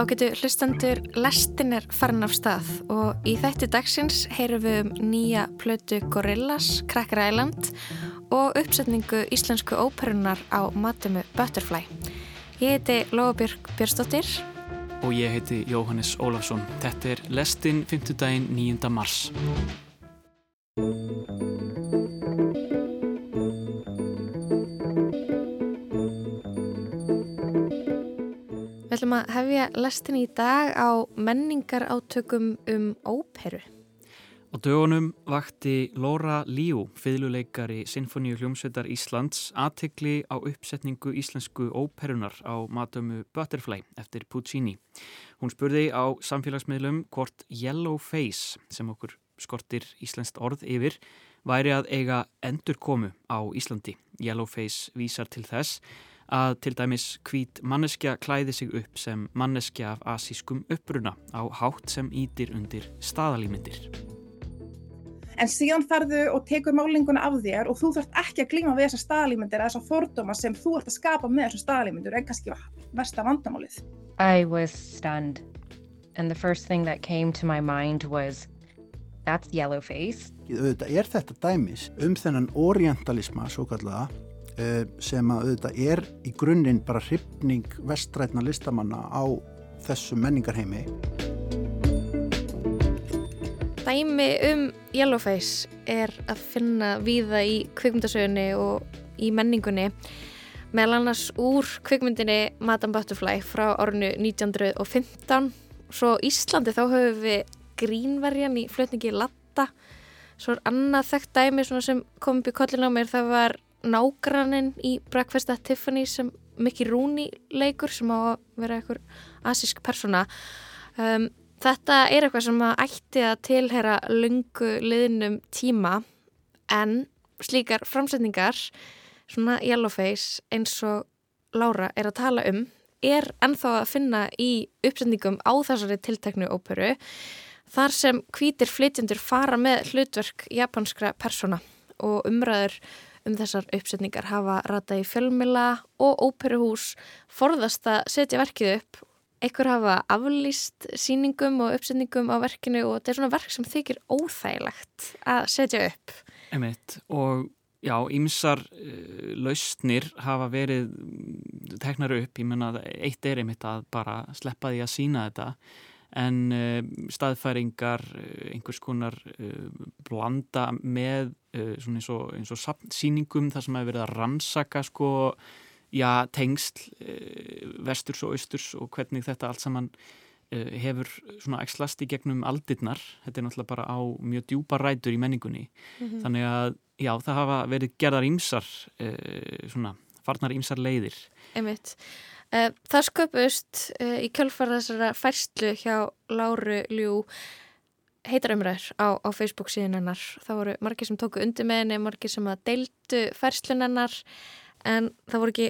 Ágætu hlustandur, lestin er farin af stað og í þætti dagsins heyrum við um nýja plötu Gorillas, Cracker Island og uppsetningu íslensku óperunar á matumu Butterfly. Ég heiti Lóabjörg Björnsdóttir. Og ég heiti Jóhannes Ólafsson. Þetta er lestin 5. daginn 9. mars. Ætlum að hefja lestin í dag á menningar átökum um óperu. Á dögunum vakti Laura Liu, fiðluleikari Sinfoníu hljómsveitar Íslands, aðtegli á uppsetningu íslensku óperunar á matömu Butterfly eftir Puccini. Hún spurði á samfélagsmiðlum hvort Yellow Face, sem okkur skortir íslenskt orð yfir, væri að eiga endurkomu á Íslandi. Yellow Face vísar til þess að til dæmis hvít manneskja klæði sig upp sem manneskja af asískum uppruna á hátt sem ítir undir staðalímyndir. En síðan ferðu og tekur málinguna af þér og þú þarf ekki að glíma við þessar staðalímyndir eða þessar fordóma sem þú ert að skapa með þessar staðalímyndir en kannski versta vandamálið. I was stunned and the first thing that came to my mind was that's yellow face. Þetta er þetta dæmis um þennan orientalisma svo kallaða sem að auðvitað er í grunninn bara hryfning vestrætna listamanna á þessu menningarheimi. Dæmi um Yellowface er að finna víða í kvikmyndasögunni og í menningunni meðal annars úr kvikmyndinni Madame Butterfly frá árinu 1915 svo Íslandi þá höfum við grínverjan í flutningi Latta svo er annað þekkt dæmi sem kom upp í kollin á mér það var nágrannin í Breakfast at Tiffany sem Mickey Rooney leikur sem á að vera einhver asísk persona um, þetta er eitthvað sem að ætti að tilhera lungu liðnum tíma en slíkar framsetningar svona yellowface eins og Laura er að tala um er ennþá að finna í uppsetningum á þessari tilteknu óperu þar sem hvítir flytjendur fara með hlutverk japanskra persona og umræður um þessar uppsetningar hafa rata í fjölmila og óperuhús forðast að setja verkið upp. Ekkur hafa aflýst síningum og uppsetningum á verkinu og þetta er svona verk sem þykir óþægilegt að setja upp. Emitt og já, ymsar uh, lausnir hafa verið teknar upp. Ég menna eitt er einmitt að bara sleppa því að sína þetta en uh, staðfæringar, uh, einhvers konar uh, blanda með eins og, eins og síningum þar sem hefur verið að rannsaka sko, já, tengsl vesturs og austurs og hvernig þetta allt saman hefur svona ekslast í gegnum aldirnar. Þetta er náttúrulega bara á mjög djúpa rætur í menningunni. Mm -hmm. Þannig að, já, það hafa verið gerðar ímsar, svona, farnar ímsar leiðir. Einmitt. Eh, það sköpust eh, í kjölfar þessara færslu hjá Láru Ljú heitarumræður á, á Facebook síðan hennar. Það voru margir sem tóku undir með henni, margir sem að deildu færslun hennar en það voru ekki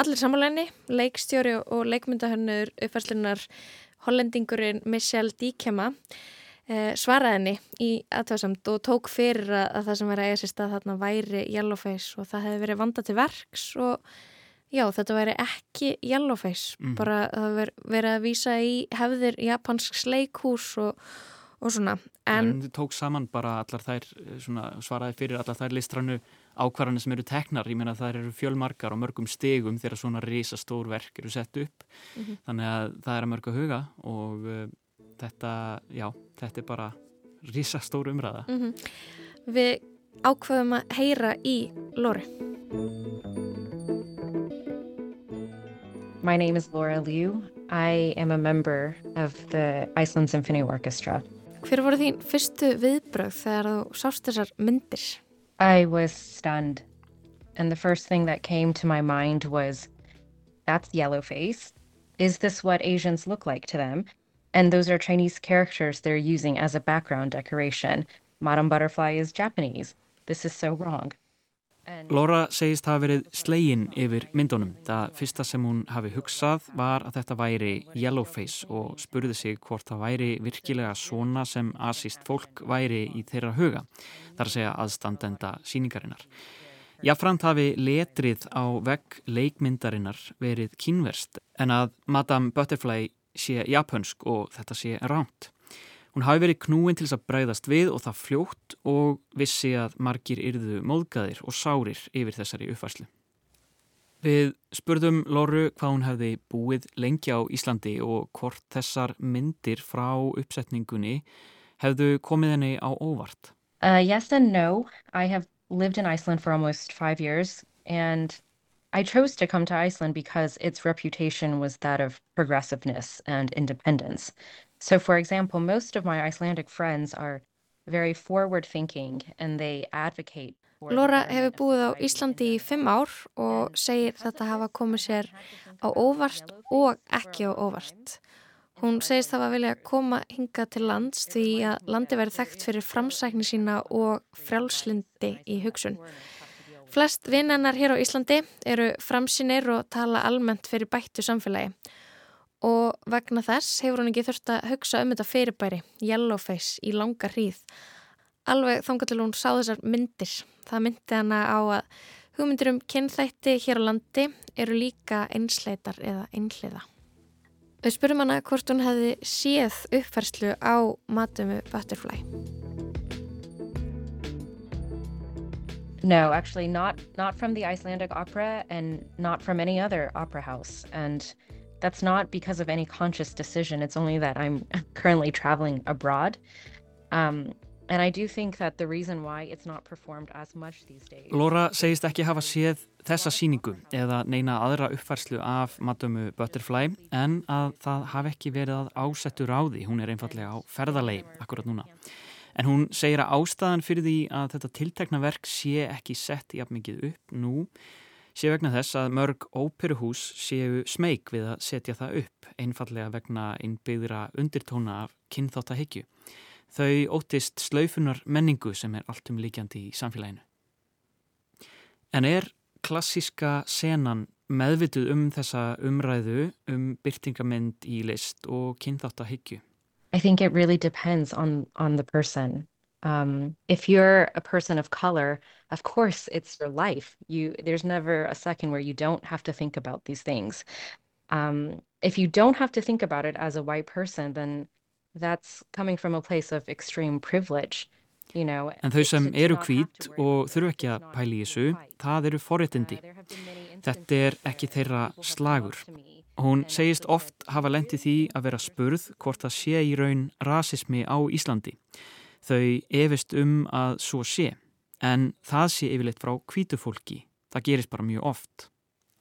allir samanleginni, leikstjóri og leikmyndahönnur uppfærslunar hollendingurinn Michelle Díkjama eh, svaraði henni í aðtöðsamt og tók fyrir að það sem verið að eiga sér stað þarna væri Yellowface og það hefði verið vanda til verks og Já, þetta væri ekki Yellowface, mm. bara það veri, verið að vísa í hefðir japansk sleikhús og, og svona. En það tók saman bara allar þær, svona, svaraði fyrir allar þær listrannu ákvarðanir sem eru teknar. Ég meina þær eru fjölmarkar og mörgum stegum þegar svona risastór verk eru sett upp. Mm -hmm. Þannig að það er að mörg að huga og uh, þetta, já, þetta er bara risastór umræða. Mm -hmm. Við ákvaðum að heyra í Lóri. My name is Laura Liu. I am a member of the Iceland Symphony Orchestra. Hver voru þín fyrstu viðbröð þegar þú sást þessar myndir? I was stunned. And the first thing that came to my mind was, that's Yellowface. Is this what Asians look like to them? And those are Chinese characters they're using as a background decoration. Madame Butterfly is Japanese. This is so wrong. Laura segist hafa verið slegin yfir myndunum. Það fyrsta sem hún hafi hugsað var að þetta væri yellowface og spurði sig hvort það væri virkilega svona sem asíst fólk væri í þeirra huga. Það er að segja aðstandenda síningarinnar. Jáframt hafi letrið á vegg leikmyndarinnar verið kínverst en að Madame Butterfly sé japansk og þetta sé ránt. Hún hafi verið knúin til þess að breyðast við og það fljótt og vissi að margir yrðu móðgæðir og sárir yfir þessari uppfærslu. Við spurðum Lóru hvað hún hefði búið lengi á Íslandi og hvort þessar myndir frá uppsetningunni hefðu komið henni á óvart. Uh, yes and no. I have lived in Iceland for almost five years and I chose to come to Iceland because its reputation was that of progressiveness and independence. So, for example, most of my Icelandic friends are very forward thinking and they advocate Laura hefur búið á Íslandi í fimm ár og segir þetta hafa komið sér á óvart og ekki á óvart. Hún segist það að vilja koma hinga til lands því að landi verið þekkt fyrir framsækni sína og frjálslindi í hugsun. Flest vinnennar hér á Íslandi eru framsýnir og tala almennt fyrir bættu samfélagi og vegna þess hefur hún ekki þurft að hugsa um þetta fyrirbæri, yellowface, í langa hríð. Alveg þángar til hún sá þessar myndir. Það myndi hana á að hugmyndir um kynþætti hér á landi eru líka einsleitar eða einhliða. Við spurum hana hvort hún hefði séð uppfærslu á matumu Butterfly. No, actually not not from the Icelandic opera and not from any other opera house. And that's not because of any conscious decision. It's only that I'm currently traveling abroad. Um, and I do think that the reason why it's not performed as much these days Laura segist ekki hafa séð þessa síningu eða neina aðra uppfærslu af Madame Butterfly en að það hafi ekki verið að ásettur á því. Hún er einfallega á ferðalegi akkurat núna. En hún segir að ástæðan fyrir því að þetta tiltekna verk sé ekki sett jafn mikið upp nú sé vegna þess að mörg óperuhús séu smeg við að setja það upp einfallega vegna innbyggðra undirtóna af kynþáttahyggju. Þau óttist slaufunar menningu sem er alltum líkjandi í samfélaginu. En er klassíska senan meðvituð um þessa umræðu um byrtingamind í list og kynþáttahyggju? I think it really depends on on the person. Um, if you're a person of color, of course it's your life. You there's never a second where you don't have to think about these things. Um, if you don't have to think about it as a white person, then that's coming from a place of extreme privilege. You know, en þau sem eru hvít og þurfu ekki að pæli í þessu, það eru forréttindi. Þetta er ekki þeirra slagur. Hún segist oft hafa lendið því að vera spurð hvort það sé í raun rasismi á Íslandi. Þau efist um að svo sé, en það sé yfirleitt frá kvítufólki. Það gerist bara mjög oft.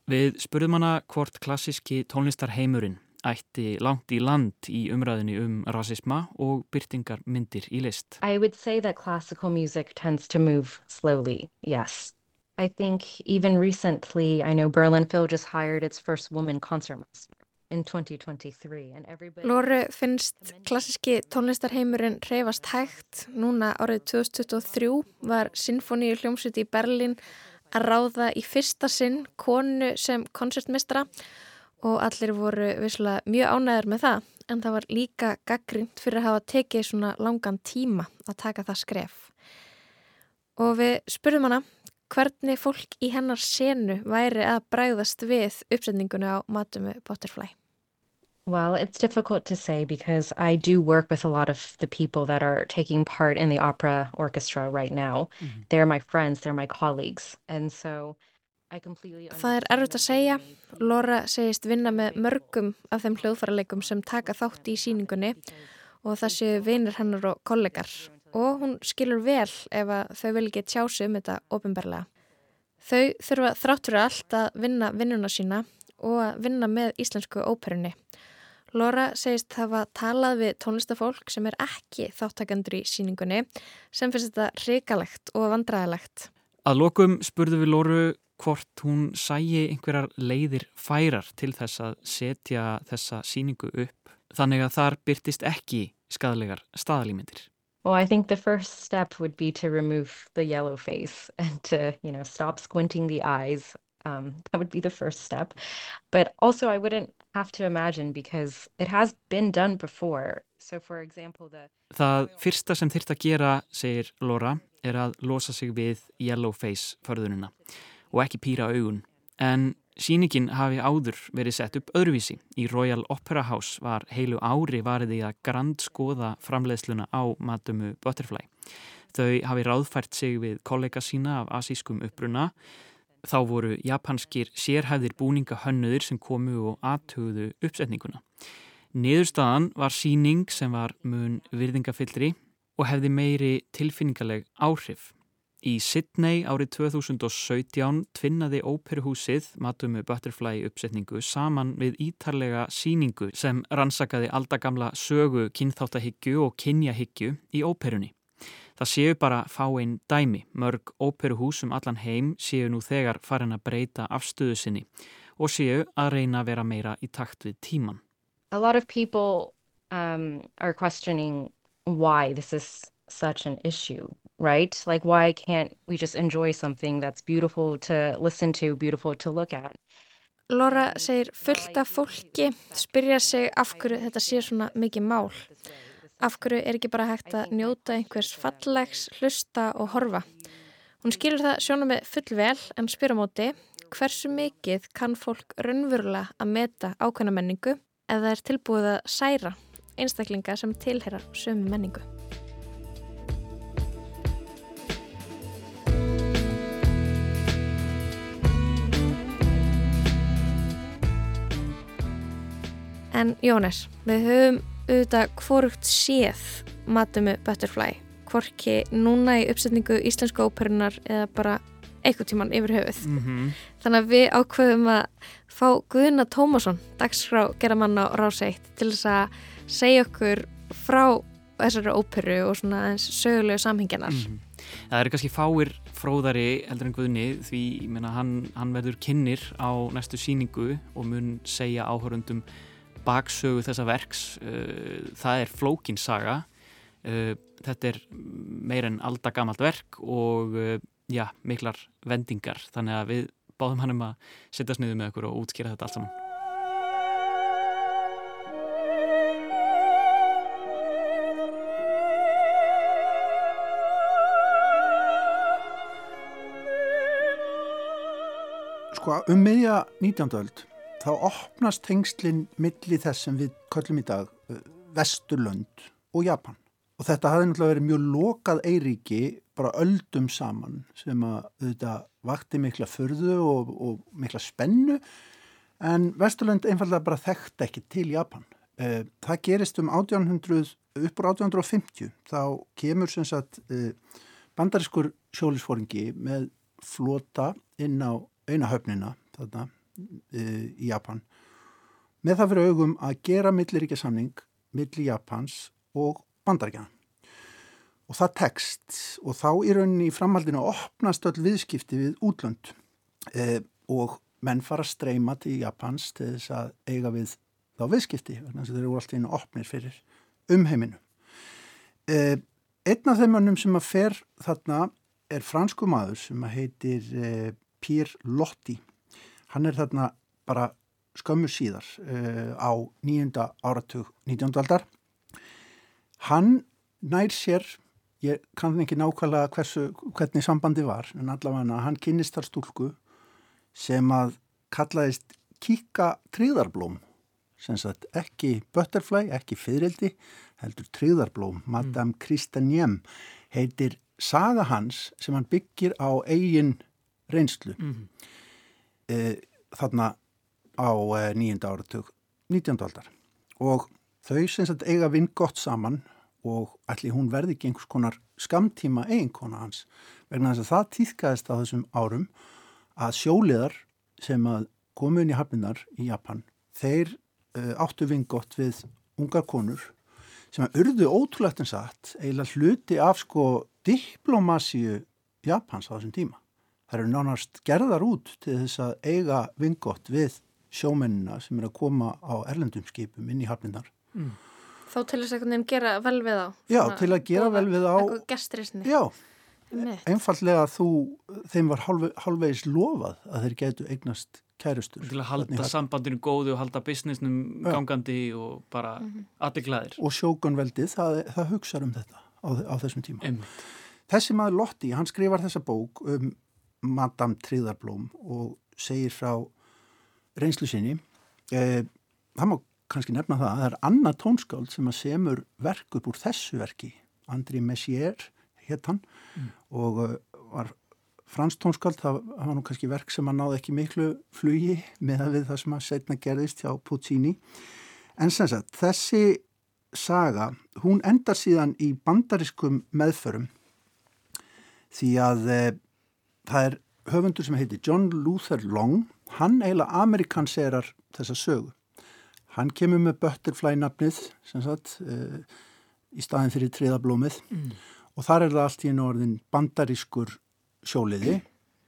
Við spurðum hana hvort klassiski tónlistarheimurinn ætti langt í land í umræðinni um rasisma og byrtingar myndir í list. I would say that classical music tends to move slowly, yes. I think even recently, I know Berlin Phil just hired its first woman concertmaster in 2023 and everybody... Lóru finnst klassiski tónlistarheimurinn reyfast hægt. Núna árið 2023 var Sinfoníu hljómsviti í Berlin að ráða í fyrsta sinn konu sem koncertmistra og allir voru visslega mjög ánæður með það en það var líka gaggrind fyrir að hafa tekið svona langan tíma að taka það skref. Og við spurðum hana hvernig fólk í hennar senu væri að bræðast við uppsetningunni á Matumu Butterfly? Well, it's difficult to say because I do work with a lot of the people that are taking part in the opera orchestra right now. Mm -hmm. They're my friends, they're my colleagues. And so I completely Það er erfitt að segja. Laura segist vinna með mörgum af þeim hljóðfærarleikum sem taka þátt í síningunni og það séu vinir hennar og kollegar og hún skilur vel ef þau vil ekki tjá sig um þetta ofinbarlega. Þau þurfa þrátt fyrir allt að vinna vinnuna sína og að vinna með íslensku óperunni. Laura segist hafa talað við tónlistafólk sem er ekki þáttakandur í síningunni sem finnst þetta reikalegt og vandræðilegt. Að lokum spurðu við Lóru hvort hún sæi einhverjar leiðir færar til þess að setja þessa síningu upp þannig að þar byrtist ekki skadalegar staðalímyndir. Well, I think the first step would be to remove the yellow face and to, you know, stop squinting the eyes. Um, that would be the first step. But also, I wouldn't have to imagine because it has been done before. So, for example, the... Það fyrsta sem þyrst að gera, segir Laura, er að losa sig við yellow face förðunina og ekki pýra augun. En Sýningin hafi áður verið sett upp öðruvísi. Í Royal Opera House var heilu ári variði að grand skoða framleiðsluna á Matumu Butterfly. Þau hafi ráðfært sig við kollega sína af asískum uppruna. Þá voru japanskir sérhæðir búninga hönnuðir sem komu og aðtöguðu uppsetninguna. Niðurstaðan var síning sem var mun virðingafyllri og hefði meiri tilfinningaleg áhrif. Í Sydney árið 2017 tvinnaði óperuhúsið Matumu Butterfly uppsetningu saman við ítarlega síningu sem rannsakaði aldagamla sögu kynþáttahyggju og kynjahyggju í óperunni. Það séu bara fáinn dæmi, mörg óperuhús um allan heim séu nú þegar farin að breyta afstöðu sinni og séu að reyna að vera meira í takt við tíman. A lot of people um, are questioning why this is such an issue, right? Like, why can't we just enjoy something that's beautiful to listen to, beautiful to look at? Laura segir fullt af fólki spyrja sig af hverju þetta sé svona mikið mál. Af hverju er ekki bara hægt að njóta einhvers fallegs, hlusta og horfa. Hún skilur það sjónum með full vel en spyr á móti hversu mikið kann fólk raunverulega að meta ákveðna menningu eða er tilbúið að særa einstaklinga sem tilherar sömu menningu. En Jónes, við höfum auðvitað hvorugt séð Matumu Butterfly, hvorki núna í uppsetningu íslensku óperunar eða bara einhvern tíman yfir höfuð. Mm -hmm. Þannig að við ákveðum að fá Guðuna Tómasson, dagskrá geramann á Ráseitt, til þess að segja okkur frá þessari óperu og svona sögulegu samhengjanar. Mm -hmm. Það eru kannski fáir fróðari heldur en Guðni því menna, hann, hann verður kynir á næstu síningu og mun segja áhörundum baksögu þessa verks. Uh, það er flókinsaga. Uh, þetta er meir en aldagamalt verk og uh, já, miklar vendingar. Þannig að við báðum hann um að setja sniðu með okkur og útskýra þetta allt saman. Sko um miðja 19. öld þá opnast tengslinn milli þess sem við köllum í dag Vesturlönd og Japan. Og þetta hafði náttúrulega verið mjög lokað eiríki bara öldum saman sem að þetta vakti mikla förðu og, og mikla spennu en Vesturlönd einfallega bara þekkt ekki til Japan. Það gerist um 1800, upp úr 1850 þá kemur sem sagt bandariskur sjólisforingi með flota inn á eina höfnina þarna í Japan. Með það fyrir augum að gera milliríkja samning milli Japans og bandaríkjana og það tekst. Og þá í rauninni í framhaldinu opnast öll viðskipti við útlönd. Eh, og menn fara að streyma til Japans til þess að eiga við þá viðskipti þannig að þeir eru alltaf inn og opnir fyrir umheiminu. Eh, einn af þeim mannum sem að fer þarna er fransku maður sem að heitir eh, Pierre Lotti hann er þarna bara skömmu síðar uh, á nýjunda áratug 19. aldar hann nær sér ég kann ekki nákvæmlega hversu, hvernig sambandi var en allavega hann kynist þar stúlku sem að kallaðist kíka tríðarblóm sem sagt ekki butterfly, ekki fyririldi heldur tríðarblóm Madame mm. Christenjem heitir saga hans sem hann byggir á eigin reynslu mm. E, þarna á e, nýjunda áratug 19. aldar og þau sem sagt eiga vinn gott saman og allir hún verði ekki einhvers konar skamtíma eiginkona hans vegna þess að það týðkaðist á þessum árum að sjóliðar sem að komu inn í hafninar í Japan þeir e, áttu vinn gott við ungar konur sem að urðu ótrúlegt en satt eiginlega hluti af sko diplomasíu Japans á þessum tíma Það eru nánast gerðar út til þess að eiga vingott við sjómennina sem er að koma á erlendum skipum inn í hafninar. Mm. Þá til þess að gera vel við á? Já, til að gera vel við á. Eitthvað gestrisni? Já, einfallega þú, þeim var hálf, hálfvegis lofað að þeir getu eignast kærustur. Til að halda sambandinu góðu og halda businessnum Já. gangandi og bara mm -hmm. allir glæðir. Og sjókunveldið, það, það hugsaður um þetta á, á þessum tíma. Einmitt. Þessi maður Lotti, hann skrifar þessa bók um Madame Tríðarblóm og segir frá reynslu sinni. Eh, það má kannski nefna það að það er annað tónskáld sem að semur verk upp úr þessu verki. Andri Messier hétt hann og uh, var fransk tónskáld, það það var nú kannski verk sem að náði ekki miklu flugi með að við það sem að setna gerðist hjá Puccini. En sem sagt, þessi saga, hún endar síðan í bandariskum meðförum því að e, það er höfundur sem heitir John Luther Long, hann eiginlega amerikanserar þessa sögu. Hann kemur með Butterfly nafnið sem sagt e, í staðin fyrir triðablómið Mm. og þar er það allt í einu orðin bandarískur sjóliði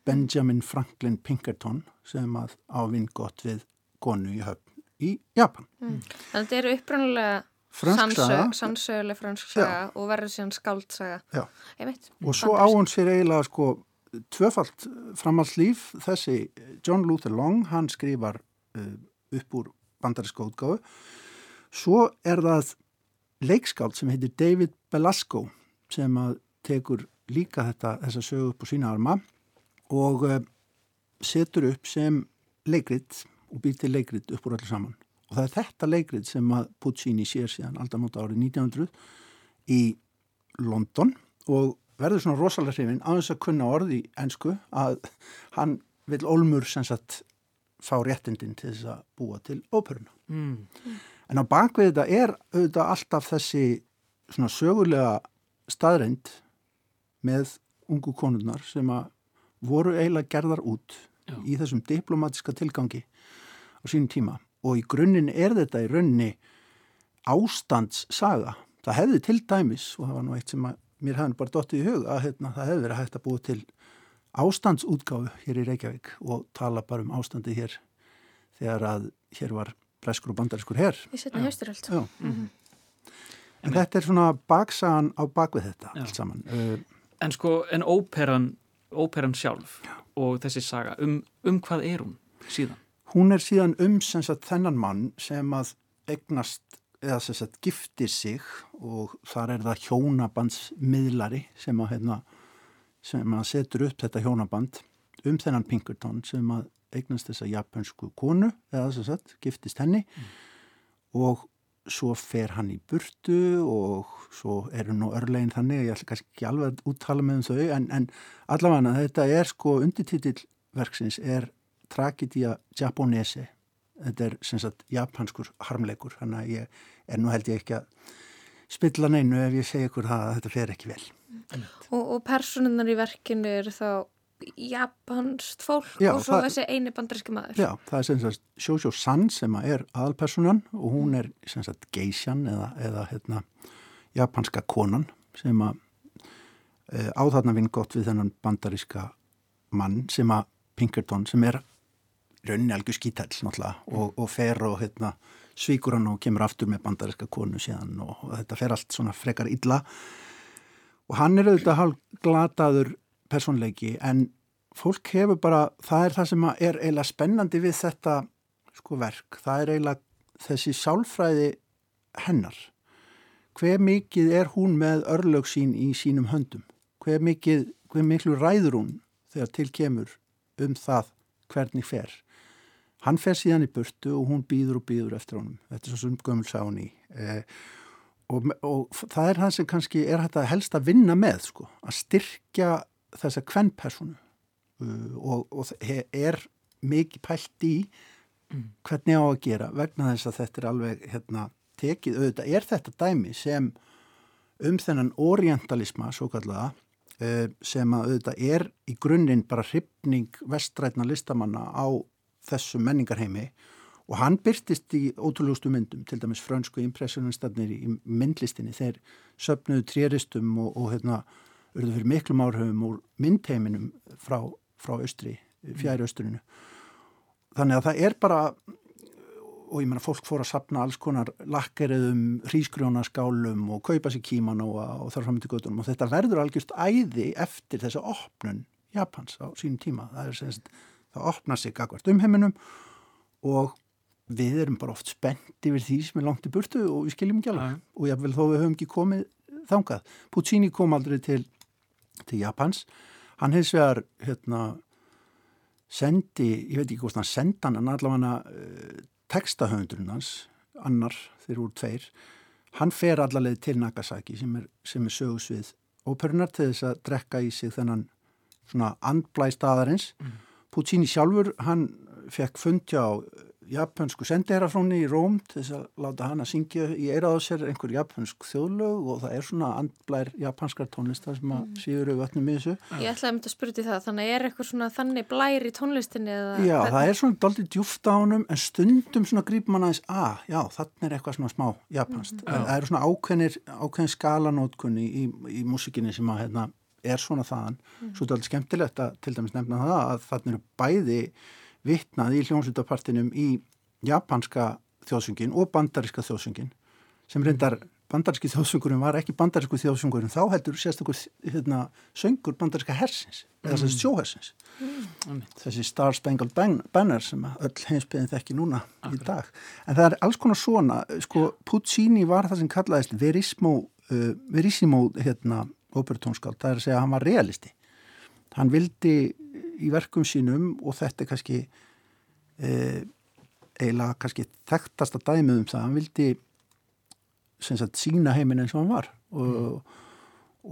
Benjamin Franklin Pinkerton sem að ávinn gott við konu í höfn í Japan. Að þetta eru upprunalega Fransk saga. sannsöguleg fransk saga og verður síðan skáldsaga. Og svo á hún sér eiginlega sko tvöfalt framhaldslíf þessi John Luther Long, hann skrifar uh, upp úr bandaríska útgáfu. Svo er það leikskáld sem heitir David Belasco sem að tekur líka þetta, þessa sögu upp á sína arma og uh, setur upp sem leikrit og býr til leikrit upp úr öllu saman. Og það er þetta leikrit sem að Puccini sér síðan aldamóta árið 1900 í London og verður svona rosalega hrifin á þess að kunna orði ennsku að hann vil Olmur sem sagt fá réttindin til þess að búa til óperuna. Mm. En á bakvið þetta er auðvitað alltaf þessi svona sögulega staðreind með ungu konurnar sem að voru eiginlega gerðar út Já. í þessum diplomatiska tilgangi á sínum tíma og í grunninn er þetta í rauninni ástandssaga. Það hefði til dæmis, og það var nú eitt sem að mér hefði bara dottið í hug, að hérna, það hefði verið hægt að búa til ástandsútgáfu hér í Reykjavík og tala bara um ástandi hér þegar að hér var breskur og bandariskur hér. Í setna hausturöld. Já. En þetta er svona baksagan á bakvið þetta Já. allt saman. Uh, En sko, en óperan, óperan sjálf og þessi saga, um, um hvað er hún síðan? hún er síðan um sem sagt þennan mann sem að egnast eða sem sagt giftir sig og þar er það hjónabandsmiðlari sem að, hérna, sem að setur upp þetta hjónaband um þennan Pinkerton sem að eignast þessa japansku konu eða sem sagt giftist henni og svo fer hann í burtu og svo eru nú örlegin þannig ég ætla kannski ekki alveg að úttala með um þau en, en allavega þetta er sko undirtitill verksins er Tragedía Japonese þetta er sem sagt japanskur harmleikur þannig að ég er nú held ég ekki að spilla neinu ef ég segi ykkur að þetta fer ekki vel Og, og personunar í verkinu eru þá japanskt fólk Já, og svo það- þessi eini bandaríski maður. Já, það er sem sagt Shoujo San sem er aðalpersonan og hún er sem sagt geisjan eða, eða hérna, japanska konan sem að e, á þarna vinn gott við þennan bandaríska mann sem að Pinkerton sem er rauninni algjör skítæll náttúrulega og, og fer og hérna, svíkur hann og kemur aftur með bandaríska konu síðan og, og þetta fer allt svona frekar illa. Og hann er auðvitað hálf glataður personleiki en fólk hefur bara, það er það sem er eiginlega spennandi við þetta sko verk, það er eiginlega þessi sálfræði hennar. Hver mikið er hún með örlög sín í sínum höndum? Hver mikið, hver miklu ræður hún þegar til kemur um það hvernig fer hann fer síðan í burtu og hún býður og býður eftir honum, þetta er svo sem gömul sá hún í. Eh, og, og það er það sem kannski er hægt að helst að vinna með sko, að styrkja þessa kvennpersonu uh, og, og he- er mikið pælt í hvernig á að gera vegna þess að þetta er alveg hérna, tekið, auðvitað er þetta dæmi sem um þennan orientalisma svo kallaða uh, sem að auðvitað er í grunninn bara hrifning vestrætna listamanna á þessu menningarheimi og hann byrtist í ótrúlegustu myndum, til dæmis frönsku impressionistafnir í myndlistinni, þeir söpnuðu tréristum og, og hérna, urðu fyrir miklum áhrifum úr myndheiminum frá, frá austri, fjæri austrinu. Þannig að það er bara, og ég meina fólk fór að sapna alls konar lakkeriðum, hrísgrjónaskálum og kaupa sér kímanóa og þar fram til göttunum og þetta verður algjörst æði eftir þessa opnun Japans á sínum tíma. Það er sem sagt, það opna sig gagvart umheiminum og við erum bara oft spennt yfir því sem er langt í burtu og við skiljum ekki alveg og jáfnvel þó við höfum ekki komið þangað. Puccini kom aldrei til, til Japans. Hann hins vegar hérna, sendi, ég veit ekki hvort hann senda hann, allavega uh, textahöfundurinn hans, annar eru úr tveir, hann fer allavega til Nagasaki sem er, sem er sögusvið óperunar til þess að drekka í sig þennan svona andblæ staðarins. Mm. Puccini sjálfur, hann fekk fundja á japansku sendiherrafróni í Róm til þess að láta hann að syngja í eirað á sér einhver japansk þjóðlög og það er svona andblær japanskar tónlistar sem að mm. síður auðvitað í þessu. Ég ætlaði að mynda að spyrja það, þannig er eitthvað svona þannig blær í tónlistinni? Eða já, það er svona doldið djúft á honum en stundum svona grýpum hann aðeins að, ah, já, þannig er eitthvað svona smá japansk. Mm. Það eru svona ákveðnir, ákveðin skalanótkunni í, í, í músikinni sem að hérna, er svona þaðan. Mm. Svo er þetta alveg skemmtilegt að til dæmis nefna það að þannig eru bæði vittnað í hljómsvitapartinum í japanska þjóðsungin og bandariska þjóðsungin sem reyndar bandaríski þjóðsungurinn var ekki bandarísku þjóðsungurinn þá heldur sérstaklega hérna, söngur bandaríska hersins eða þessi mm. sjóhersins mm. þessi Star Spangled Banner sem öll heimsbyðin þekki núna Akkurat. í dag en það er alls konar svona sko, Puccini var það sem kallaðist Verismo, uh, Verissimo hérna, óperutónskáld, það er að segja að hann var realisti hann vildi í verkum sínum og þetta er kannski e, eiginlega kannski þekktast að dæmið um það hann vildi sagt, sína heiminn eins og hann var og, mm.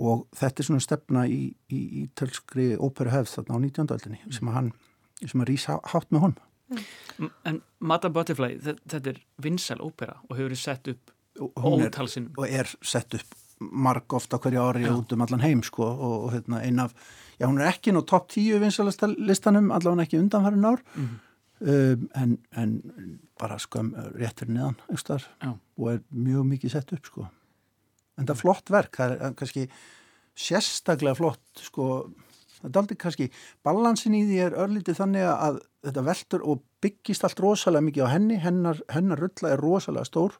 og þetta er svona stefna í, í, í tölskri óperuhefð þarna á 19. öldinni sem að hann sem að rýsa hátt með honum mm. En Madame Butterfly þetta er vinsel ópera og hefur sett upp ótalsinn og er sett upp marg ofta hverja ári já. út um allan heim sko og, og hérna einn af já hún er ekki ná topp tíu vinsalasta listanum allavega ekki undanfærin ár mm -hmm. um, en, en bara skam réttur neðan og er mjög mikið sett upp sko en það er flott verk, það er kannski sérstaklega flott sko það er aldrei kannski, balansin í því er örlítið þannig að þetta veldur og byggist allt rosalega mikið á henni hennar, hennar rulla er rosalega stór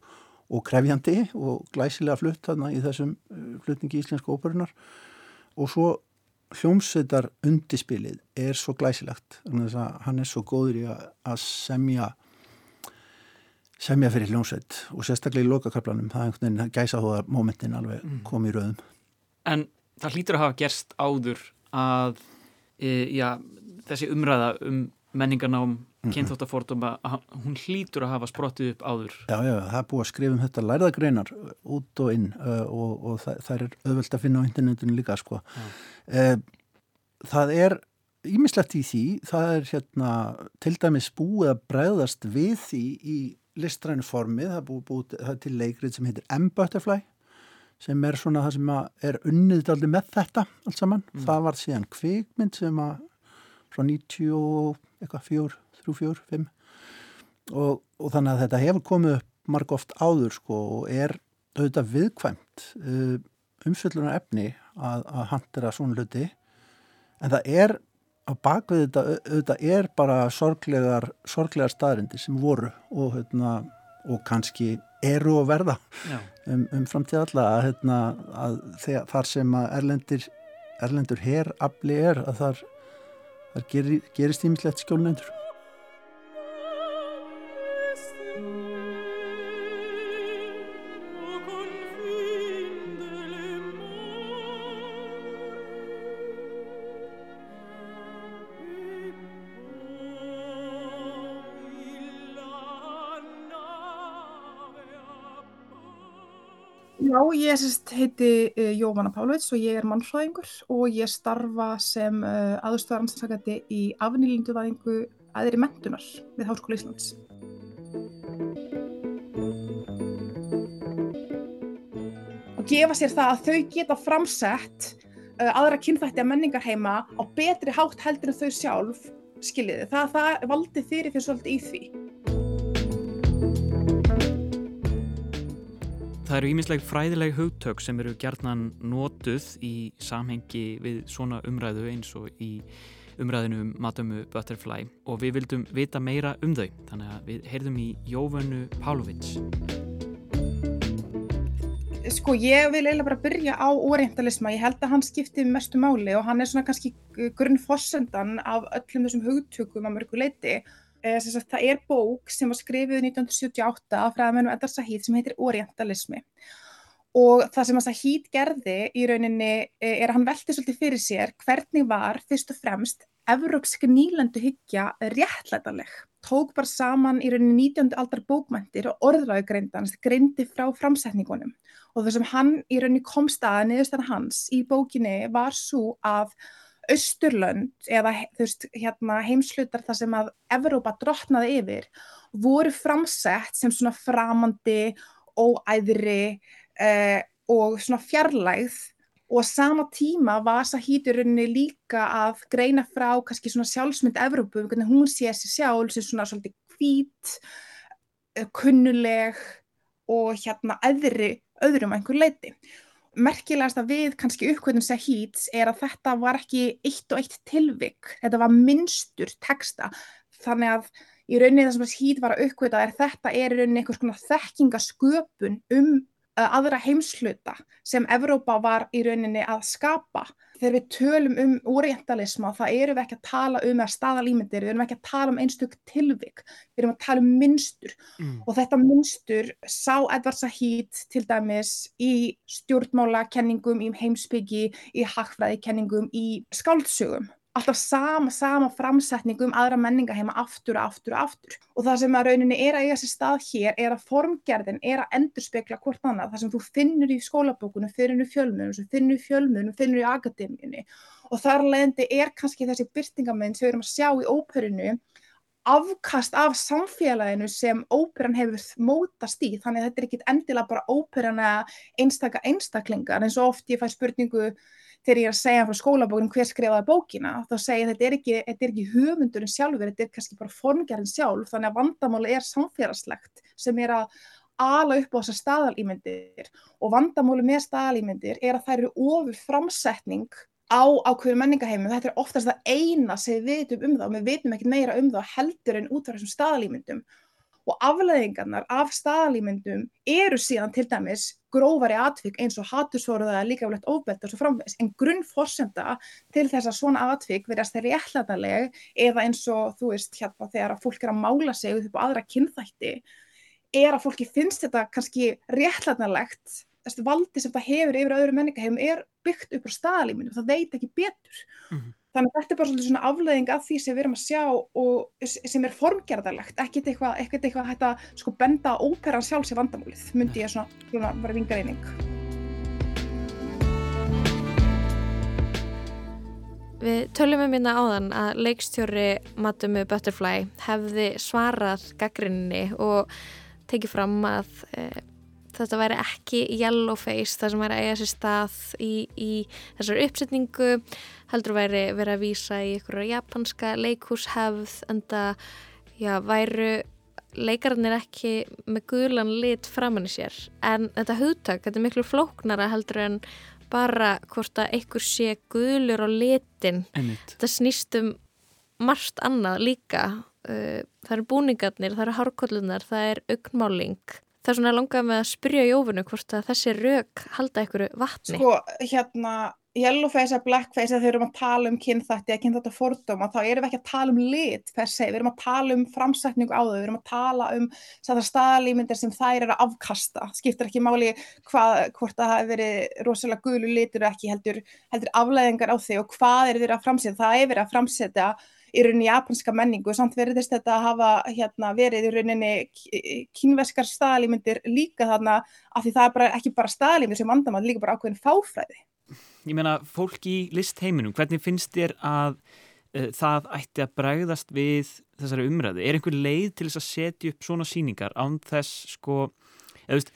og krefjandi og glæsilega flutt þarna í þessum uh, flutningi íslensku óperunar og svo hljómsveitar undispilið er svo glæsilegt að hann er svo góður í að semja semja fyrir hljómsveit og sérstaklega í lokakaplanum það er einhvern veginn gæsa þó að momentin alveg mm. kom í rauðum En það hlýtur að hafa gerst áður að e, já, þessi umræða um menningarnám Mhm. kynþóttaforduma, hún hlýtur að hafa sprottið upp áður. Já, já, það er búið að skrifa um þetta lærðagreinar út og inn uh, og, og það, það er auðvöld að finna á internetinu líka, sko. Uh, það er ímislegt í því, það er hérna til dæmis búið að bregðast við því í listrænu formi, það er búið, búið það er til leikrið sem heitir M-Butterfly sem er svona það sem er unnið aldrei með þetta allt saman. Mm. Það var síðan kvikmynd sem að frá 90 eitthvað fjór 3, 4, 5 og, og þannig að þetta hefur komið upp marg oft áður sko og er auðvitað viðkvæmt uh, umfyllunar efni að, að handera svona hluti. En það er á bakvið þetta auðvitað er bara sorglegar, sorglegar staðrindi sem voru og, hérna, og kannski eru að verða um, um framtíð alla að, hérna, að þar sem að erlendir erlendur herrafli er að þar, þar gerist ímislegt skjólnendur ég heiti uh, Jóvanna Pálvits og ég er mannfræðingur og ég starfa sem uh, aðstöðaranstakandi í afnýlinduvæðingu aðri mentunar við Háskóla Íslands. Og gefa sér það að þau geta framsett uh, aðra kynþætti að menningar heima á betri hátt heldur en þau sjálf skiljiði. Það, það valdi þeirri fyrir svolítið í því. Það eru íminsleg fræðileg hugtök sem eru gerðnan nótuð í samhengi við svona umræðu eins og í umræðinu um Matamu Butterfly og við vildum vita meira um þau. Þannig að við heyrðum í Jóvönu Pálovits Sko ég vil eiginlega bara byrja á orientalisma, ég held að hann skipti mestu máli og hann er svona kannski grunnfossendan af öllum þessum hugtökum að mörgu leiti Eh, sagt, það er bók sem var skrifið 1978 af fræðamennum Edar Sahid sem heitir Orientalismi og það sem að Sahid gerði í rauninni eh, er að hann velti svolítið fyrir sér hvernig var fyrst og fremst evrópsk nýlendu hyggja réttlætanleg. Tók bara saman í rauninni 19. aldar bókmæntir og orðræðu greindans, greindi frá framsetningunum og það sem hann í rauninni komst að niðurstan hans í bókinni var svo að Östurlönd eða veist, hérna, heimslutar þar sem að Evrópa drotnaði yfir voru framsett sem svona framandi, óæðri eh, og svona fjarlægð. Og sama tíma var Sahíturinni líka að greina frá kannski svona sjálfsmynd Evrópu, hvernig hún sé sér sjálf sem svona svolítið hvít, eh, kunnuleg og hérna öðru, öðrum einhver leiti merkilegast að við kannski uppkvöldum Sahíts er að þetta var ekki eitt og eitt tilvik, þetta var minnstur texta, þannig að í rauninni það sem Sahít var að uppkvölda er þetta er í rauninni einhvers konar þekkingasköpun um aðra heimsluta sem Evrópa var í rauninni að skapa. Þegar við tölum um orientalisma þá erum við ekki að tala um að staðalýmyndir, við erum ekki að tala um einstök tilvik, við erum að tala um mynstur mm. og þetta mynstur sá Edvard Said til dæmis í stjórnmálakenningum, í heimsbyggi, í hagfræðikenningum, í skáldsögum alltaf sama, sama framsetning um aðra menninga heima aftur og aftur og aftur. Og það sem að rauninni er að eiga sér stað hér er að formgerðin er að endurspegla hvort annað það sem þú finnur í skólabókunum, finnur í fjölmunum, finnur í fjölmunum, finnur í akademíunni. Og þar leðandi er kannski þessi byrtingamenn sem við erum að sjá í óperinu afkast af samfélaginu sem óperan hefur mótast í. Þannig að þetta er ekki endilega bara óperan eða einstaka einstaklingar. Eins og oft ég fæ spurningu þegar ég er að segja frá skólabókunum hver skrifaði bókina þá segja þetta er ekki, þetta er ekki höfundurinn sjálfur, þetta er kannski bara formgerðin sjálf. Þannig að vandamáli er samfélagslegt sem er að ala upp á þessar staðalýmyndir og vandamáli með staðalýmyndir er að það eru ofur framsetning á ákveður menningaheimum, þetta er oftast það eina sem við veitum um það og við veitum ekkert meira um það heldur en út af þessum staðalýmyndum og afleðingarnar af staðalýmyndum eru síðan til dæmis grófari atvik eins og hatursóruða líkaflegt ofbeldi og svo framvegs en grunnforsenda til þess að svona atvik verðast þeirri ætlaðanleg eða eins og þú veist hérna þegar að fólk er að mála sig upp á aðra kynþætti er að fólki finnst þetta kannski réttlætanlegt þessi valdi sem það hefur yfir öðru menningahefum er byggt upp á staðalýmyndum, það veit ekki betur mm -hmm. Þannig að þetta er bara svona afleðing af því sem við erum að sjá og sem er formgerðarlegt, ekkert eitthvað eitthvað, eitthvað hægt að sko benda óperan sjálfs í vandamálið, myndi ég svona, svona vera vingareining. Við tölum um minna hérna áðan að leikstjóri Matumu Butterfly hefði svarað gaggrinni og tekið fram að e, þetta væri ekki yellowface það sem væri að eiga sér stað í, í þessar uppsetningu heldur væri verið að vísa í ykkur japanska leikhúshefð en það já, væru leikarnir ekki með guðlan lit framann í sér. En þetta hugtak, þetta er miklu flóknara heldur en bara hvort að ykkur sé guðlur á litin. Einmitt. þetta snýst um margt annað líka. Uh, það eru búningarnir, það eru hárkollunar það er augmáling það er svona langað með að spyrja í ofinu hvort að þessi rauk halda ykkur vatni. Sko, hérna, yellowface eða blackface þegar við erum að tala um kynþætti eða kynþætti fordóma, þá erum við ekki að tala um lit per se, við erum að tala um framsækningu á þau, við erum að tala um staðalímyndir sem þær eru að afkasta. Skiptir ekki máli hvað hvort það hafi verið rosalega gulu litur ekki heldur, heldur afleðingar á þau og hvað er verið að framsetja, það er verið að framsetja í rauninni japanska menningu samt verðist þetta að hafa hérna, verið í rauninni kynverskar staðalímyndir líka þarna af því það er bara, ekki bara staðalímyndir sem vandamál, líka bara ákveðin fáfræði. Ég meina, fólk í listheiminum, hvernig finnst þér að uh, það ætti að bræðast við þessari umræðu? Er einhver leið til þess að setja upp svona síningar án þess sko, eða veist,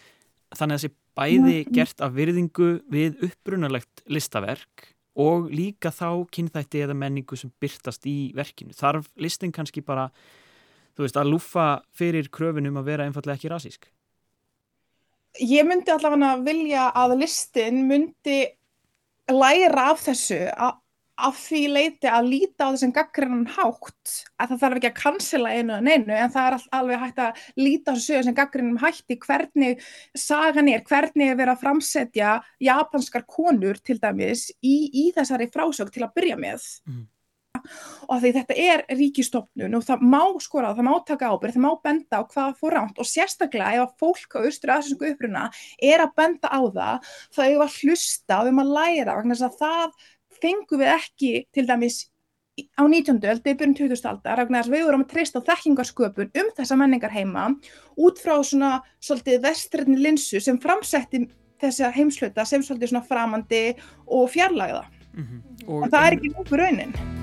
þannig að þessi bæði gert af virðingu við upprunalegt listaverk og líka þá kynþætti eða menningu sem byrtast í verkinu. Þarf listin kannski bara, þú veist, að lúfa fyrir kröfunum að vera einfallega ekki rasísk? Ég myndi allavega vilja að listin myndi læra af þessu að af því leiti að líta á þessum gaggrinnan hátt að það þarf ekki að cancela einu en einu en það er alveg hægt að líta á þessum gaggrinnum hætti hvernig sagan er, hvernig er verið að framsetja japanskar konur til dæmis í, í þessari frásög til að byrja með mm. og því þetta er ríkistofnun og það má skora, það má taka ábyrð, það má benda á hvað fór ránt og sérstaklega ef að fólk á austur aðsinsku uppruna er að benda á það, þá er að hlusta og við maður læra vegna þess að það fengum við ekki til dæmis á 19. öldi, byrjun 20. aldar, þess að við vorum að treysta á þekkingarsköpun um þessa menningar heima út frá svona svolítið vestrætni linsu sem framsetti þessa heimslauta sem svolítið svona framandi og fjarlagða. Mm -hmm. og, og það er ekki nokkuð raunin.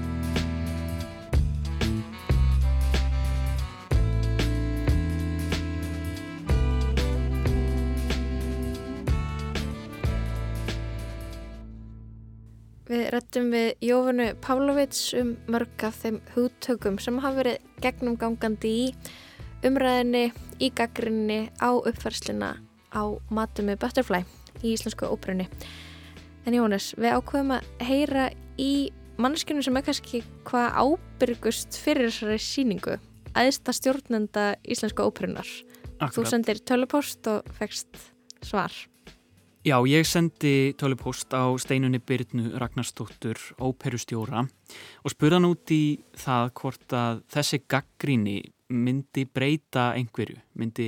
Við rettum við Jófunu Pavlovits um mörg af þeim hugtökum sem hafa verið gegnumgangandi í umræðinni, í gaggrinni, á uppfærsluna á matum með Butterfly í Íslensku óprunni. En Jónas, við ákveðum að heyra í mannskjörnum sem er kannski hvað ábyrgust fyrir þessari síningu, aðsta stjórnenda Íslensku óprunnar. Þú sendir tölupost og fegst svar. Já, ég sendi tölupóst á steinunni Byrnu Ragnarstóttur óperustjóra og spurðan út í það hvort að þessi gaggríni myndi breyta einhverju, myndi,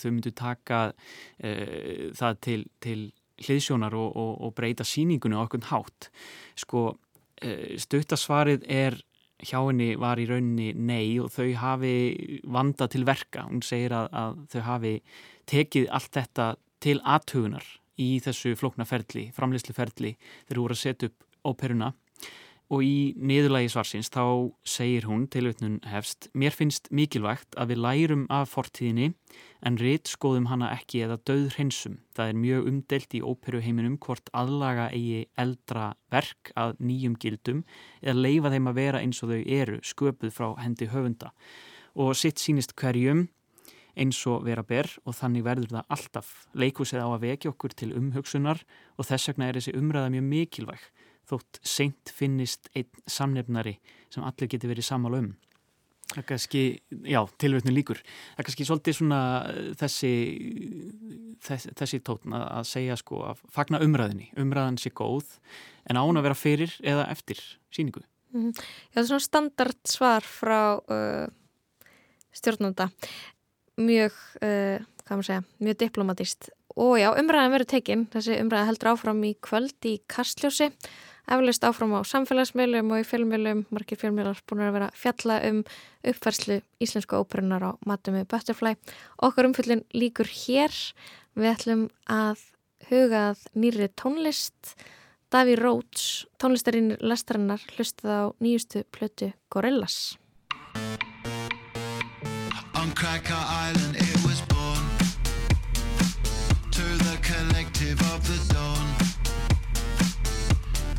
þau myndu taka uh, það til, til hliðsjónar og, og, og breyta síningunni á okkur hátt. Sko, uh, stuttasvarið er hjá henni var í rauninni nei og þau hafi vanda til verka. Hún segir að, að þau hafi tekið allt þetta til aðtugunar í þessu floknaferli, framleysluferli þegar þú voru að setja upp óperuna og í niðurlægi svarsins þá segir hún til auðvitnun hefst Mér finnst mikilvægt að við lærum af fortíðinni en rétt skoðum hana ekki eða döð hreinsum. Það er mjög umdelt í óperuheiminum hvort aðlaga eigi eldra verk að nýjum gildum eða leifa þeim að vera eins og þau eru sköpuð frá hendi höfunda og sitt sínist hverjum eins og vera ber og þannig verður það alltaf. Leikusið á að vekja okkur til umhugsunar og þess vegna er þessi umræða mjög mikilvæg þótt seint finnist einn samnefnari sem allir geti verið samal um. Það er kannski, já, tilvötnu líkur. Það er kannski svolítið svona eh, þessi, þess, þessi tótn að, segja sko að fagna umræðinni. Umræðan sé góð en án að vera fyrir eða eftir síningu. Mm -hmm. Já, það er svona standard svar frá uh, stjórnanda mjög, uh, hvað maður segja, mjög diplomatist. Og já, umræðan verður tekinn, þessi umræða heldur áfram í kvöld í Kastljósi. Eflust áfram á samfélagsmiðlum og í fjölmiðlum, margir fjölmiðlar búin að vera fjalla um uppfærslu íslensku óperunar á matum með Butterfly. Okkar umfyllin líkur hér. Við ætlum að hugað nýri tónlist. Daví Róts, tónlistarinn lestarinnar hlustið á nýjustu plötu Gorillaz Cracker Island it was born. To the collective of the dawn.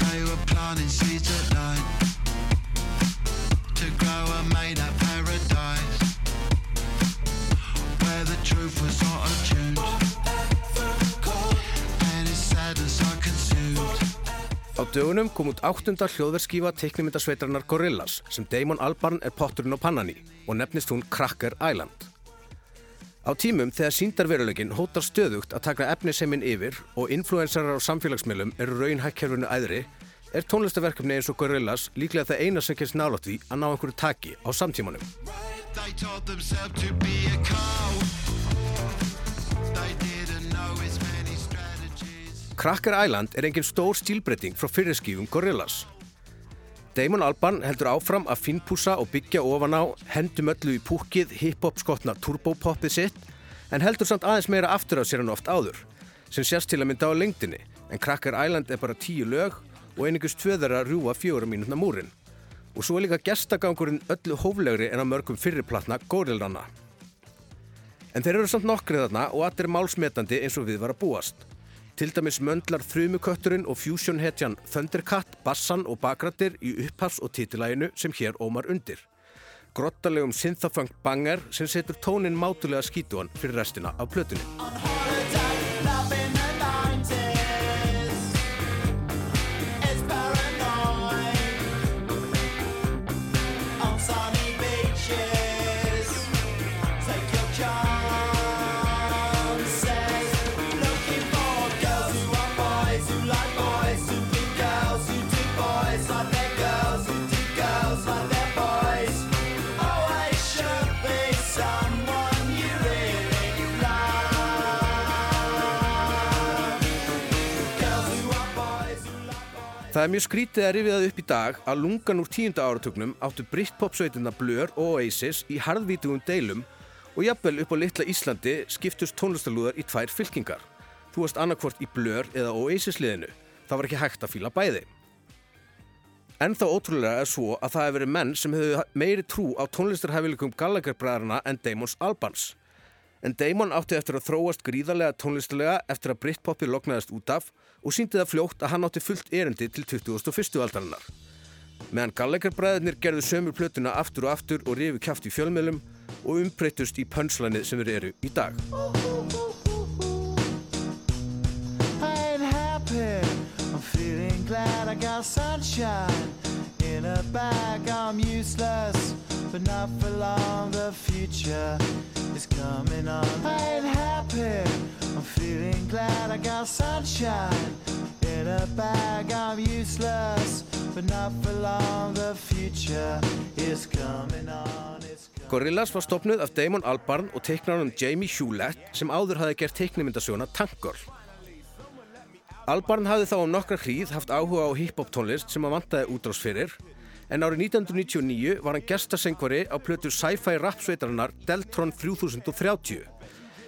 They were planting seeds dögunum kom út áttunda hljóðverskífa teiknumyndasveitarnar Gorillaz sem Damon Albarn er potturinn á pannan í og nefnist hún Cracker Island. Á tímum þegar síndarverulegin hótar stöðugt að taka efniseimin yfir og influensarar á samfélagsmiðlum eru raunhækkerfunu æðri er tónlistaverkefni eins og Gorillaz líklega það eina sem kemst nálátt því að ná einhverju taki á samtímanum. Cracker Island er engin stór stílbreyting frá fyrirskífum Gorillaz. Damon Albarn heldur áfram að finnpúsa og byggja ofan á, hendum öllu í púkið hip-hop skotna turbopoppið sitt en heldur samt aðeins meira aftur á sér en oft áður, sem sérst til að mynda á lengdini, en Cracker Island er bara tíu lög og einingust tvöðar að rjúa fjóra mínutna múrin. Og svo er líka gestagangurinn öllu hóflegri en á mörgum fyrirplatna Gorillana. En þeir eru samt nokkrið þarna og allir málsmetandi eins og við var að búast. Til dæmis möndlar þrjumukötturinn og fusion-hetjan Thundercat, bassan og bakrættir í upphafs- og títilæginu sem hér ómar undir. Grottalegum synthafunk banger sem setur tónin mátulega skítuan fyrir restina af plötunni. Það er mjög skrítið að rifið það upp í dag að lungan úr tíunda áratugnum áttu Britpop-sveitina Blur og Oasis í harðvítugum deilum og jafnvel upp á litla Íslandi skiptust tónlistalúðar í tvær fylkingar. Þú varst annarkvort í Blur eða Oasis liðinu. Það var ekki hægt að fýla bæði. En þá ótrúlega er svo að það hefur verið menn sem hefur meiri trú á tónlistarhæfileikum Gallagher-bræðarna en Damons Albans. En Damon átti eftir að þróast gríðarlega tónlistarlega eftir að Britpopi loknaðist út af og síndi það fljótt að hann átti fullt erindi til 2001. aldarinnar. Meðan Gallagher-bræðarnir gerðu sömur plötuna aftur og aftur og rifi kæft í fjölmiðlum og umbreytust í pönslænið sem við eru í dag. glad I got sunshine in a bag. I'm useless, but not for long. The future is coming on. I ain't happy. I'm feeling glad I got sunshine in a bag. I'm useless, but not for long. The future is coming on. Gorillaz var stopnuð af Damon Albarn og teiknarnum Jamie Hewlett sem áður hafi gert teiknumyndasjóna Tank Girl. Albarn hafði þá um nokkra hríð haft áhuga á hip-hop tónlist sem hann vantaði útráðsfyrir en árið 1999 var hann gestasengvari á plötu sci-fi rapsveitarinnar Deltron 3030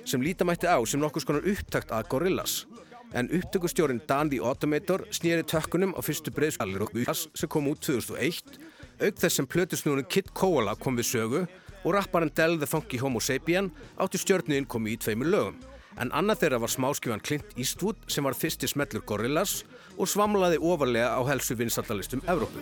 sem lítamætti á sem nokkus konar upptakt að Gorillaz en upptökustjórin Dan the Automator snýri tökkunum á fyrstu breyðskallir og Ugas sem kom út 2001 auk þess sem plötusnúrun Kid Koala kom við sögu og rapparinn Del the Funky Homo Sapien átti stjórniðin komi í tveimur lögum. En annað þeirra var smáskjöfan Clint Eastwood sem var fyrsti smellur Gorillaz og svamlaði ofarlega á helsu vinsaldalistum Evrópu.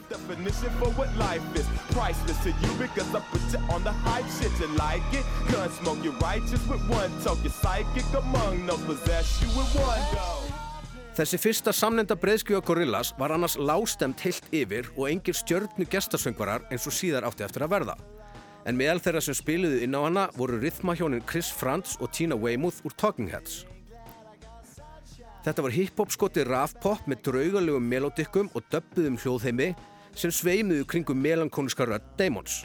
Þessi fyrsta samnenda breyðskjöfa Gorillaz var annars lástemt heilt yfir og engir stjörnu gestasöngvarar eins og síðar átti eftir að verða. En meðal þeirra sem spiluðu inn á hana voru rithmahjónin Chris Frantz og Tina Weymouth úr Talking Heads. Þetta var hip-hop skoti raf-pop með draugalegum melodikkum og döbbuðum hljóðheimi sem sveimuðu kringum melankóniska rödd Damons.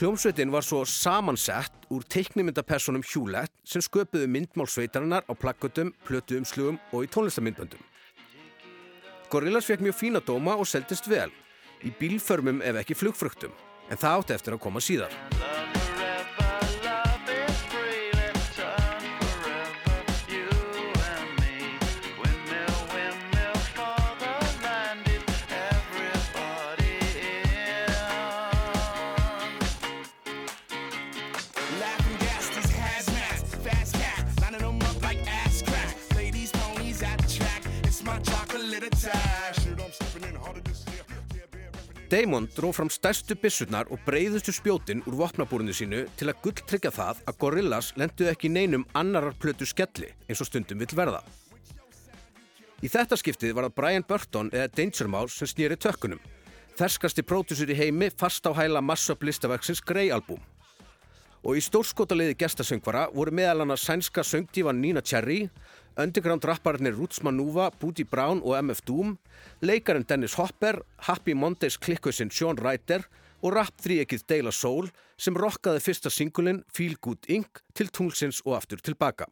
Hljómsveitin var svo samansett úr teiknimyndapersonum Hewlett sem sköpuðu myndmálsveitarinnar á plakkutum, plötuumslugum og í tónlistamindböndum. Gorillaz fekk mjög fína dóma og seldist vel, í bílförmum ef ekki flugfruktum en það átti eftir að koma síðar. Damon dró fram stærstu bissurnar og breyðustu spjótin úr vopnabúrinu sínu til að gulltryggja það að Gorillaz lenduð ekki neinum annarar plötu skelli eins og stundum vill verða. Í þetta skiptið var það Brian Burton eða Danger Mouse sem snýri tökkunum. Ferskasti pródusur í heimi fast á hæla massöp listaverksins Grey album. Og í stórskotaliði gestasöngvara voru meðal hana sænska söngdívan Nina Cherry, underground rapparnir Roots Manuva, Booty Brown og MF Doom, leikarinn Dennis Hopper, Happy Mondays klikkausinn Sean Ryder og rap-þríekið Deila Soul sem rockaði fyrsta singulinn Feel Good Inc. til tunglsins og aftur tilbaka.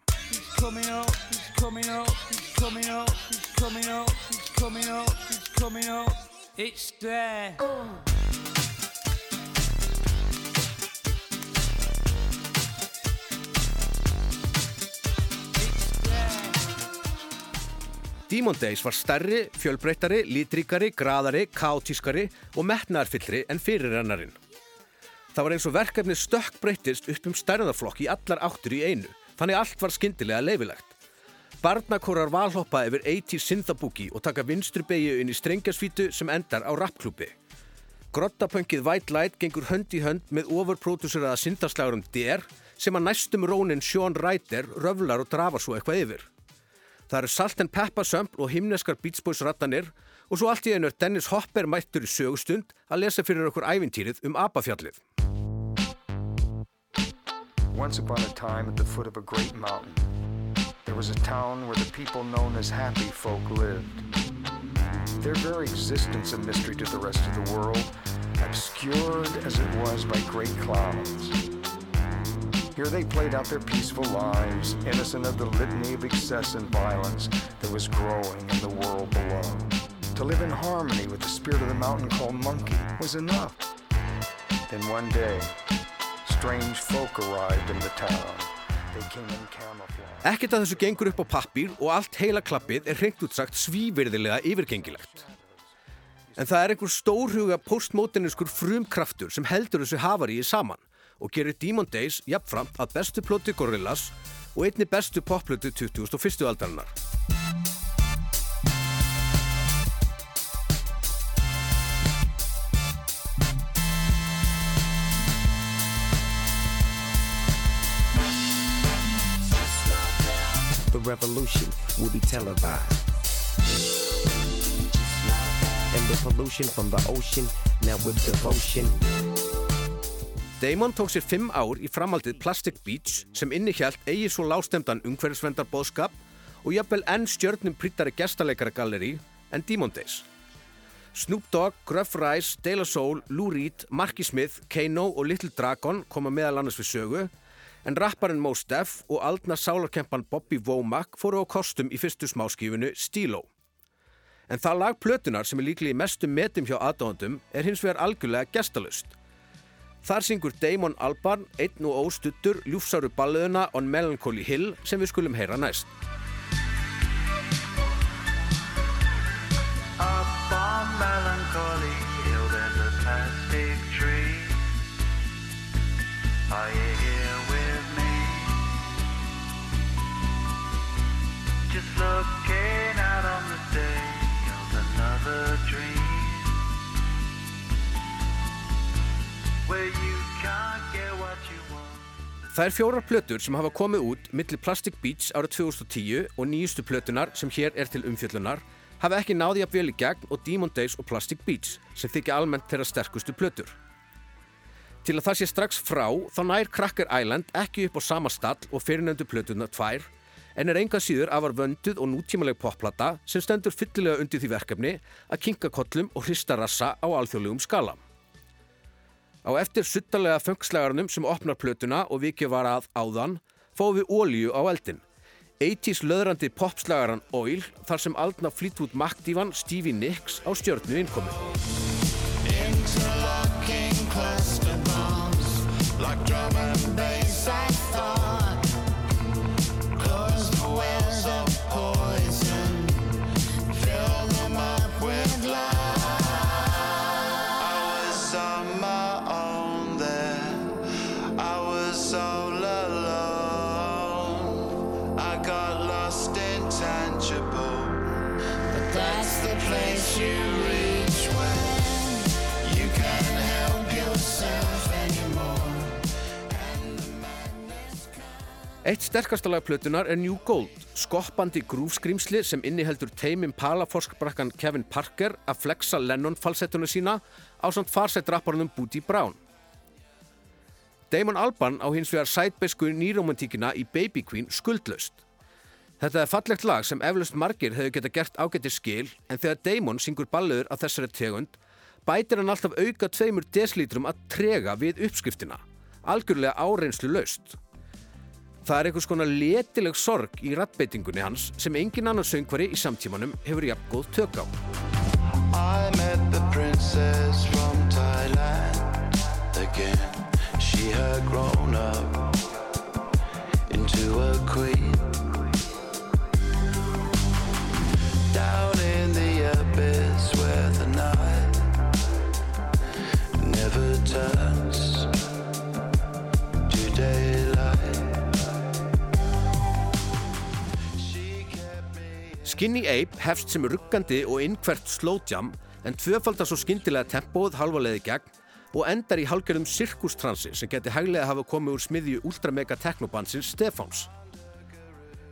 It's there. Demon Days var stærri, fjölbreyttari, lítríkari, graðari, kátískari og metnaðarfyllri en fyrirrennarinn. Það var eins og verkefni stökk breytist upp um stærðarflokk í allar áttur í einu, þannig allt var skyndilega leifilegt. Barnakórar valhoppa yfir 80 synthabúki og taka vinstri beigju inn í strengjarsvítu sem endar á rappklúpi. Grottapöngið White Light gengur hönd í hönd með overprodúseraða syndaslagurum DR sem að næstum rónin Sean Ryder röflar og drafar svo eitthvað yfir. Það eru Salt and Pepper sömpl og himneskar Beach Boys rattanir og svo allt í einu er Dennis Hopper mættur í sögustund að lesa fyrir okkur ævintýrið um Abafjallið. Once upon a time at the foot of a great mountain there was a town where the people known as happy folk lived. Their very existence a mystery to the rest of the world, obscured as it was by great clouds. Here they played out their peaceful lives, innocent of the litany of excess and violence that was growing in the world below. to live in harmony with the spirit of the mountain called Monkey was enough. Then one day, strange folk arrived in the town. Ekkert að þessu gengur upp á pappír og allt heila klappið er hreint útsagt svívirðilega yfirgengilegt. En það er einhver stórhuga postmoderniskur frumkraftur sem heldur þessu hafaríi saman og gerir Demon Days jafnframt að bestu plöti Gorillaz og einni bestu popplötu 2001. aldarinnar. The revolution will be televised. And the pollution from the ocean, now with devotion. Damon tók sér fimm ár í framhaldið Plastic Beach sem innihjalt eigi svo lástemdan umhverfisvendar bóðskap og jafnvel enn stjörnum prýttari gestaleikara galleri en Demon Days. Snoop Dogg, Gruff Rice, De La Soul, Lou Reed, Marky Smith, Kano og Little Dragon koma meðal annars við sögu en rapparinn Mos Def og aldna sálarkempan Bobby Womack fóru á kostum í fyrstu smáskífunu Stilo. En það lag plötunar sem er líklega í mestum metum hjá aðdóðandum er hins vegar algjörlega gestalust. Þar syngur Damon Albarn, einn og óstuttur, ljúfsáru balluðuna on Melancholy Hill sem við skulum heyra næst. Up on Melancholy Hill there's a plastic tree. Are you here with me? Just looking out on the day of another dream. Það er fjórar plötur sem hafa komið út millir Plastic Beach árið 2010 og nýjustu plötunar sem hér er til umfjöllunar hafa ekki náði að vel í gegn og Demon Days og Plastic Beach sem þykja almennt þeirra sterkustu plötur. Til að það sé strax frá þá nær Cracker Island ekki upp á sama stall og fyrirnefndu plötunar tvær en er enga síður afar vönduð og nútímaleg popplata sem stendur fyllilega undir því verkefni að kinka kollum og hrista rassa á alþjóðlegum skala. Á eftir suttalega fönkslegarnum sem opnar plötuna og vikið var að áðan fáum við ólíu á eldin. 80s löðrandi popslagaran Oil þar sem aldna Fleetwood Mac-dívan Stevie Nicks á stjörnu innkomi. Interlocking cluster bombs like drum Eitt sterkasta lag plötunar er New Gold, skoppandi grúfskrýmsli sem inniheldur teimin palaforskbrakkan Kevin Parker að flexa Lennon falsettuna sína á samt farsætt rapparunum Booty Brown. Damon Albarn á hins vegar sætbesku nýromantíkina í Baby Queen skuldlaust. Þetta er fallegt lag sem eflaust margir hefur geta gert ágætti skil en þegar Damon syngur balluður af þessari tegund bætir hann alltaf auka tveimur deslítrum að trega við uppskriftina, algjörlega áreinslu laust. Það er einhvers konar letileg sorg í rattbeitingunni hans sem engin annar söngvari í samtímanum hefur jafn góð tök á. I met the princess from Thailand again. She had grown up into a queen. Skinny Ape hefst sem ruggandi og innkvert slowjam en tvöfaldar svo skyndilega tempóð halvaleiði gegn og endar í hálgjörðum sirkustransi sem geti hæglega hafa komið úr smiðju ultramega teknobansins Stefáns.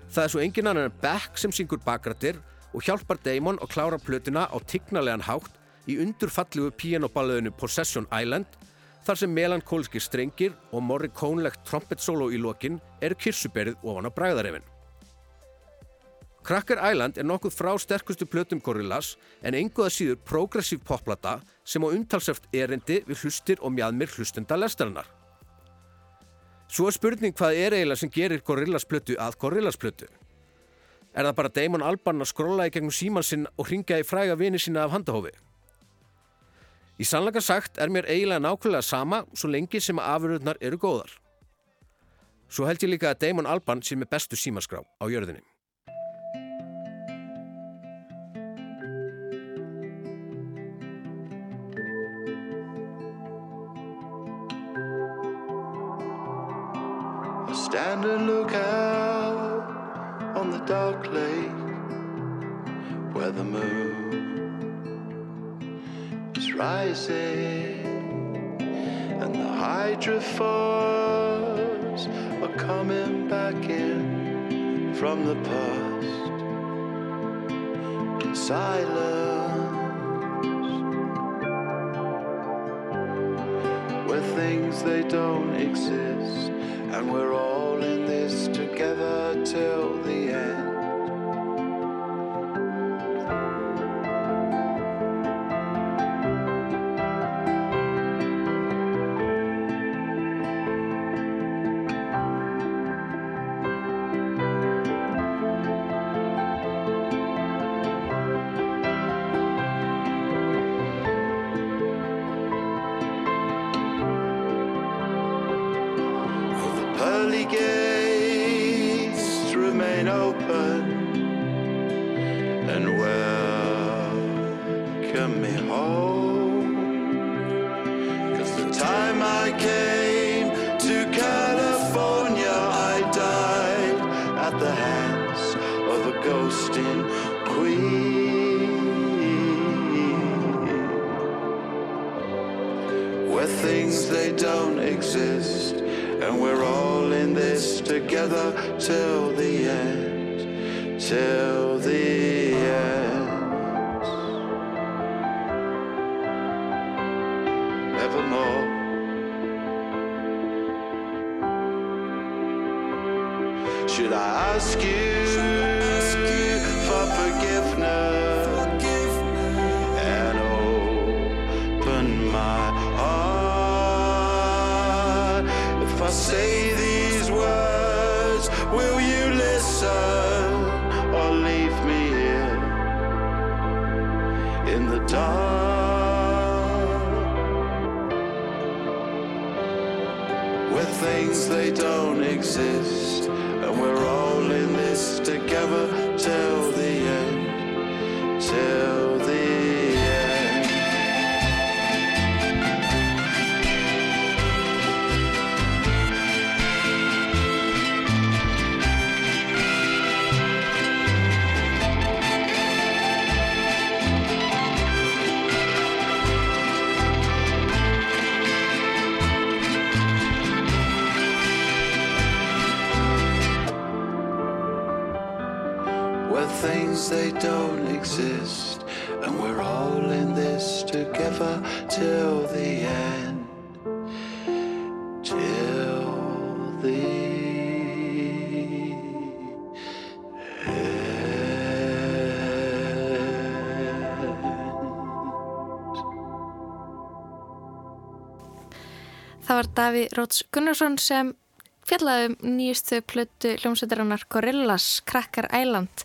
Það er svo engin annan en Beck sem syngur bakrættir og hjálpar Damon að klára plötuna á tignarlegan hátt í undurfallugu pianoballuðinu Possession Island þar sem melankólski strengir og morrikónlegt trompetsóló í lokin eru kirsuberið ofan á bræðarefin. Cracker Island er nokkuð frá sterkustu plötum Gorillaz en enguða síður progressív popplata sem á umtalseft erindi við hlustir og mjadmir hlustenda lestarinnar. Svo er spurning hvað er eiginlega sem gerir Gorillaz plötu að Gorillaz plötu. Er það bara Damon Albarn að skrolla í gegnum síman sinn og hringja í fræga vini sína af handahófi? Í sannleika sagt er mér eiginlega nákvæmlega sama svo lengi sem að afurðurnar eru góðar. Svo held ég líka að Damon Albarn sé með bestu símaskrá á jörðinni. From the past in silence. Where things they don't exist and we're all in this together till the the hands of a ghosting queen. where things they don't exist and we're all in this together till the end till the end ask you things they don't exist, and we're all in this together till the end, till the. Það var Daví Róts Gunnarsson sem fjallaði um nýjustu plötu hljómsveitarinnar Gorillaz, Cracker Island.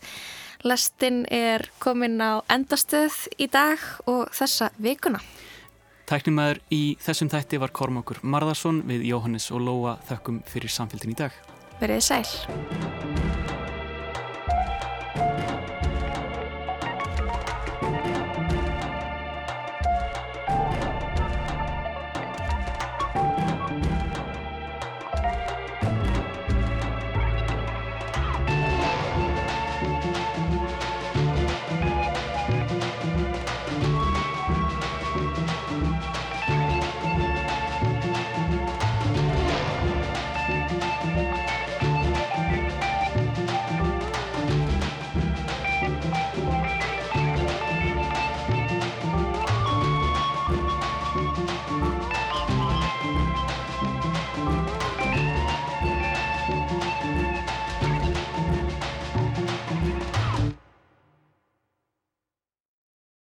Lestinn er komin á endastöð í dag og þessa vikuna. Tæknumæður í þessum þætti var Kormákur Marðarsson við Jóhannes og Lóa þökkum fyrir samfélgin í dag. Verðið sæl.